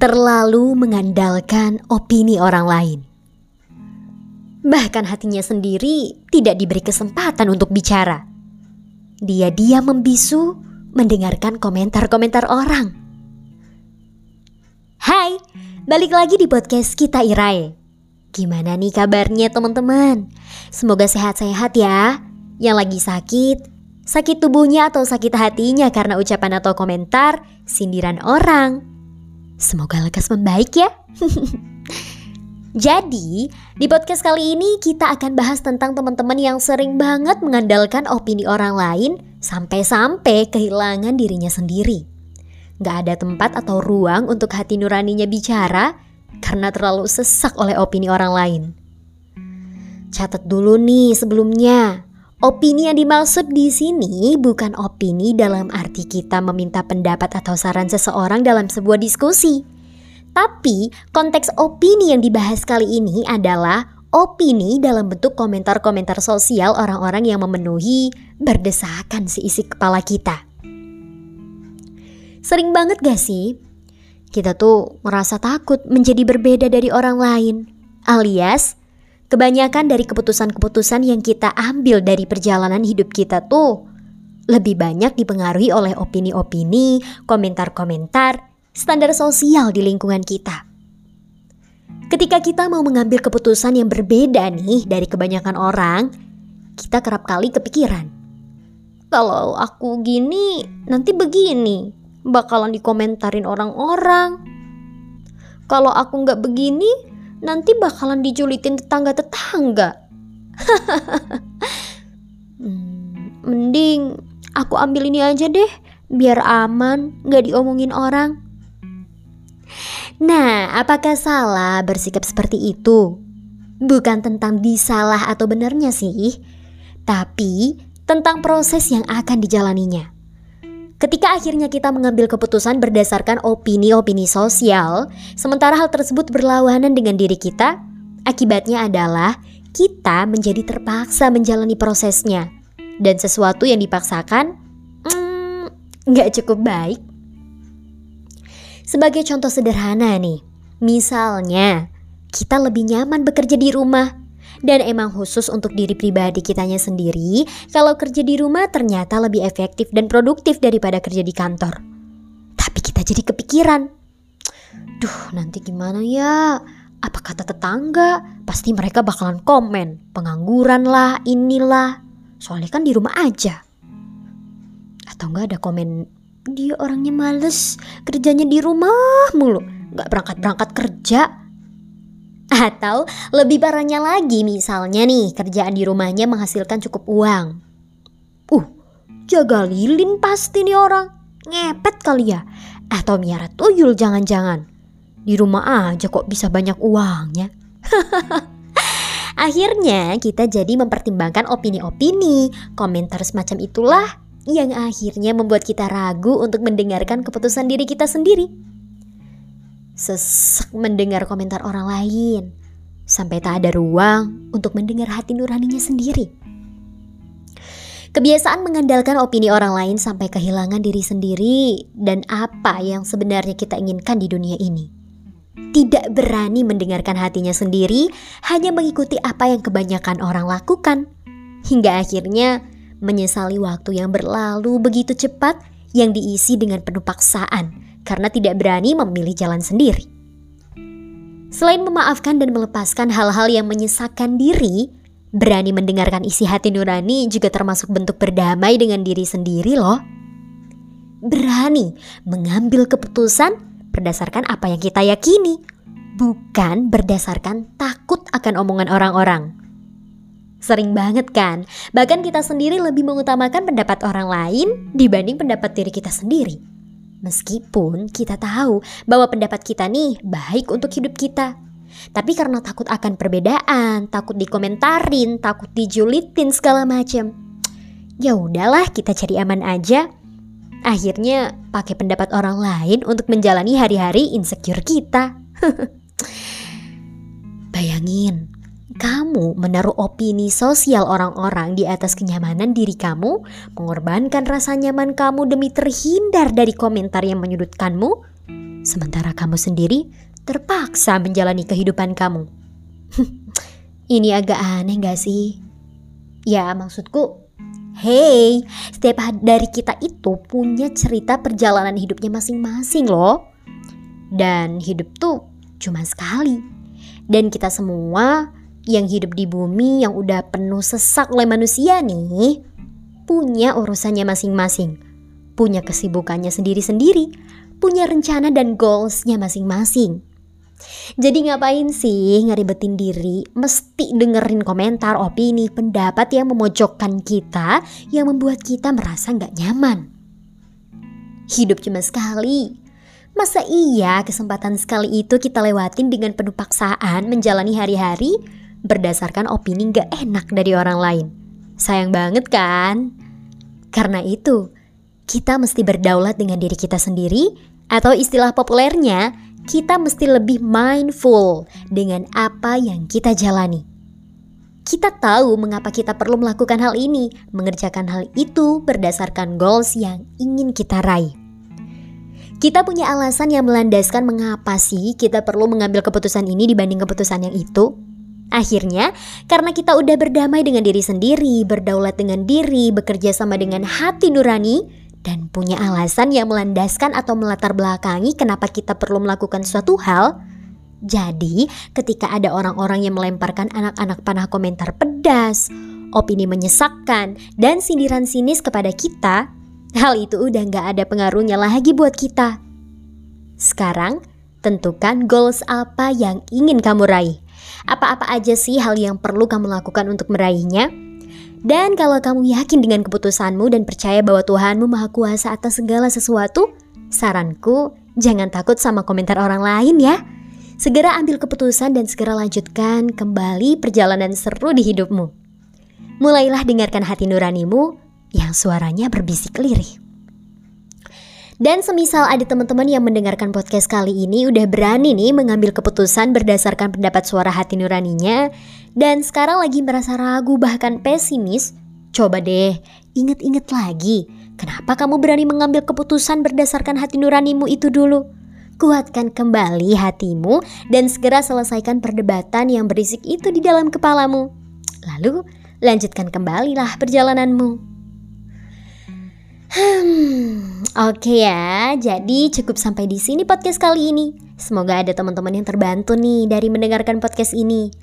terlalu mengandalkan opini orang lain. Bahkan hatinya sendiri tidak diberi kesempatan untuk bicara. Dia diam membisu mendengarkan komentar-komentar orang. Hai, balik lagi di podcast kita Irai. Gimana nih kabarnya teman-teman? Semoga sehat-sehat ya. Yang lagi sakit, sakit tubuhnya atau sakit hatinya karena ucapan atau komentar, sindiran orang. Semoga lekas membaik ya. Jadi, di podcast kali ini kita akan bahas tentang teman-teman yang sering banget mengandalkan opini orang lain sampai-sampai kehilangan dirinya sendiri. Gak ada tempat atau ruang untuk hati nuraninya bicara karena terlalu sesak oleh opini orang lain. Catat dulu nih sebelumnya, opini yang dimaksud di sini bukan opini dalam arti kita meminta pendapat atau saran seseorang dalam sebuah diskusi tapi konteks opini yang dibahas kali ini adalah opini dalam bentuk komentar-komentar sosial orang-orang yang memenuhi berdesakan seisi kepala kita. Sering banget gak sih? Kita tuh merasa takut menjadi berbeda dari orang lain. Alias, kebanyakan dari keputusan-keputusan yang kita ambil dari perjalanan hidup kita tuh lebih banyak dipengaruhi oleh opini-opini, komentar-komentar, standar sosial di lingkungan kita. Ketika kita mau mengambil keputusan yang berbeda nih dari kebanyakan orang, kita kerap kali kepikiran. Kalau aku gini, nanti begini, bakalan dikomentarin orang-orang. Kalau aku nggak begini, nanti bakalan dijulitin tetangga-tetangga. hmm, mending aku ambil ini aja deh, biar aman, nggak diomongin orang. Nah, apakah salah bersikap seperti itu? Bukan tentang disalah atau benarnya sih, tapi tentang proses yang akan dijalaninya. Ketika akhirnya kita mengambil keputusan berdasarkan opini-opini sosial, sementara hal tersebut berlawanan dengan diri kita, akibatnya adalah kita menjadi terpaksa menjalani prosesnya. Dan sesuatu yang dipaksakan, hmm, nggak cukup baik sebagai contoh sederhana nih, misalnya kita lebih nyaman bekerja di rumah dan emang khusus untuk diri pribadi kitanya sendiri, kalau kerja di rumah ternyata lebih efektif dan produktif daripada kerja di kantor. Tapi kita jadi kepikiran, duh nanti gimana ya? Apa kata tetangga? Pasti mereka bakalan komen, pengangguran lah, inilah. Soalnya kan di rumah aja. Atau enggak ada komen dia orangnya males, kerjanya di rumah mulu, gak berangkat-berangkat kerja. Atau lebih parahnya lagi misalnya nih kerjaan di rumahnya menghasilkan cukup uang. Uh, jaga lilin pasti nih orang. Ngepet kali ya. Atau miara tuyul jangan-jangan. Di rumah aja kok bisa banyak uangnya. Akhirnya kita jadi mempertimbangkan opini-opini, komentar semacam itulah yang akhirnya membuat kita ragu untuk mendengarkan keputusan diri kita sendiri. Sesek mendengar komentar orang lain, sampai tak ada ruang untuk mendengar hati nuraninya sendiri. Kebiasaan mengandalkan opini orang lain sampai kehilangan diri sendiri dan apa yang sebenarnya kita inginkan di dunia ini. Tidak berani mendengarkan hatinya sendiri, hanya mengikuti apa yang kebanyakan orang lakukan. Hingga akhirnya menyesali waktu yang berlalu begitu cepat yang diisi dengan penuh paksaan karena tidak berani memilih jalan sendiri. Selain memaafkan dan melepaskan hal-hal yang menyesakkan diri, berani mendengarkan isi hati nurani juga termasuk bentuk berdamai dengan diri sendiri loh. Berani mengambil keputusan berdasarkan apa yang kita yakini, bukan berdasarkan takut akan omongan orang-orang. Sering banget kan, bahkan kita sendiri lebih mengutamakan pendapat orang lain dibanding pendapat diri kita sendiri. Meskipun kita tahu bahwa pendapat kita nih baik untuk hidup kita. Tapi karena takut akan perbedaan, takut dikomentarin, takut dijulitin segala macam. Ya udahlah, kita cari aman aja. Akhirnya pakai pendapat orang lain untuk menjalani hari-hari insecure kita. Bayangin, kamu menaruh opini sosial orang-orang di atas kenyamanan diri kamu, mengorbankan rasa nyaman kamu demi terhindar dari komentar yang menyudutkanmu, sementara kamu sendiri terpaksa menjalani kehidupan kamu. Ini agak aneh gak sih? Ya maksudku, hey, setiap dari kita itu punya cerita perjalanan hidupnya masing-masing loh. Dan hidup tuh cuma sekali. Dan kita semua yang hidup di bumi yang udah penuh sesak oleh manusia nih, punya urusannya masing-masing punya kesibukannya sendiri-sendiri, punya rencana dan goalsnya masing-masing. Jadi ngapain sih ngeribetin diri mesti dengerin komentar, opini, pendapat yang memojokkan kita yang membuat kita merasa nggak nyaman. Hidup cuma sekali. Masa iya kesempatan sekali itu kita lewatin dengan penuh paksaan menjalani hari-hari berdasarkan opini nggak enak dari orang lain? Sayang banget kan? Karena itu, kita mesti berdaulat dengan diri kita sendiri, atau istilah populernya, kita mesti lebih mindful dengan apa yang kita jalani. Kita tahu mengapa kita perlu melakukan hal ini, mengerjakan hal itu berdasarkan goals yang ingin kita raih. Kita punya alasan yang melandaskan mengapa sih kita perlu mengambil keputusan ini dibanding keputusan yang itu. Akhirnya, karena kita udah berdamai dengan diri sendiri, berdaulat dengan diri, bekerja sama dengan hati nurani, dan punya alasan yang melandaskan atau melatar belakangi kenapa kita perlu melakukan suatu hal, jadi ketika ada orang-orang yang melemparkan anak-anak panah komentar pedas, opini menyesakkan, dan sindiran sinis kepada kita, hal itu udah gak ada pengaruhnya lagi buat kita. Sekarang, tentukan goals apa yang ingin kamu raih. Apa-apa aja sih hal yang perlu kamu lakukan untuk meraihnya? Dan kalau kamu yakin dengan keputusanmu dan percaya bahwa Tuhanmu Maha Kuasa atas segala sesuatu, saranku jangan takut sama komentar orang lain ya. Segera ambil keputusan dan segera lanjutkan kembali perjalanan seru di hidupmu. Mulailah dengarkan hati nuranimu yang suaranya berbisik lirih. Dan semisal ada teman-teman yang mendengarkan podcast kali ini udah berani nih mengambil keputusan berdasarkan pendapat suara hati nuraninya dan sekarang lagi merasa ragu bahkan pesimis, coba deh inget-inget lagi kenapa kamu berani mengambil keputusan berdasarkan hati nuranimu itu dulu. Kuatkan kembali hatimu dan segera selesaikan perdebatan yang berisik itu di dalam kepalamu. Lalu lanjutkan kembalilah perjalananmu. Hmm, oke okay ya. Jadi cukup sampai di sini podcast kali ini. Semoga ada teman-teman yang terbantu nih dari mendengarkan podcast ini.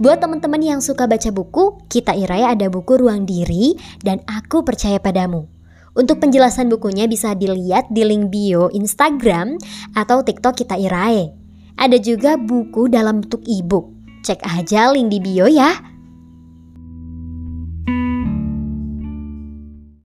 Buat teman-teman yang suka baca buku, kita Irai ada buku Ruang Diri dan Aku Percaya Padamu. Untuk penjelasan bukunya bisa dilihat di link bio Instagram atau TikTok kita Irai. Ada juga buku dalam bentuk e-book. Cek aja link di bio ya.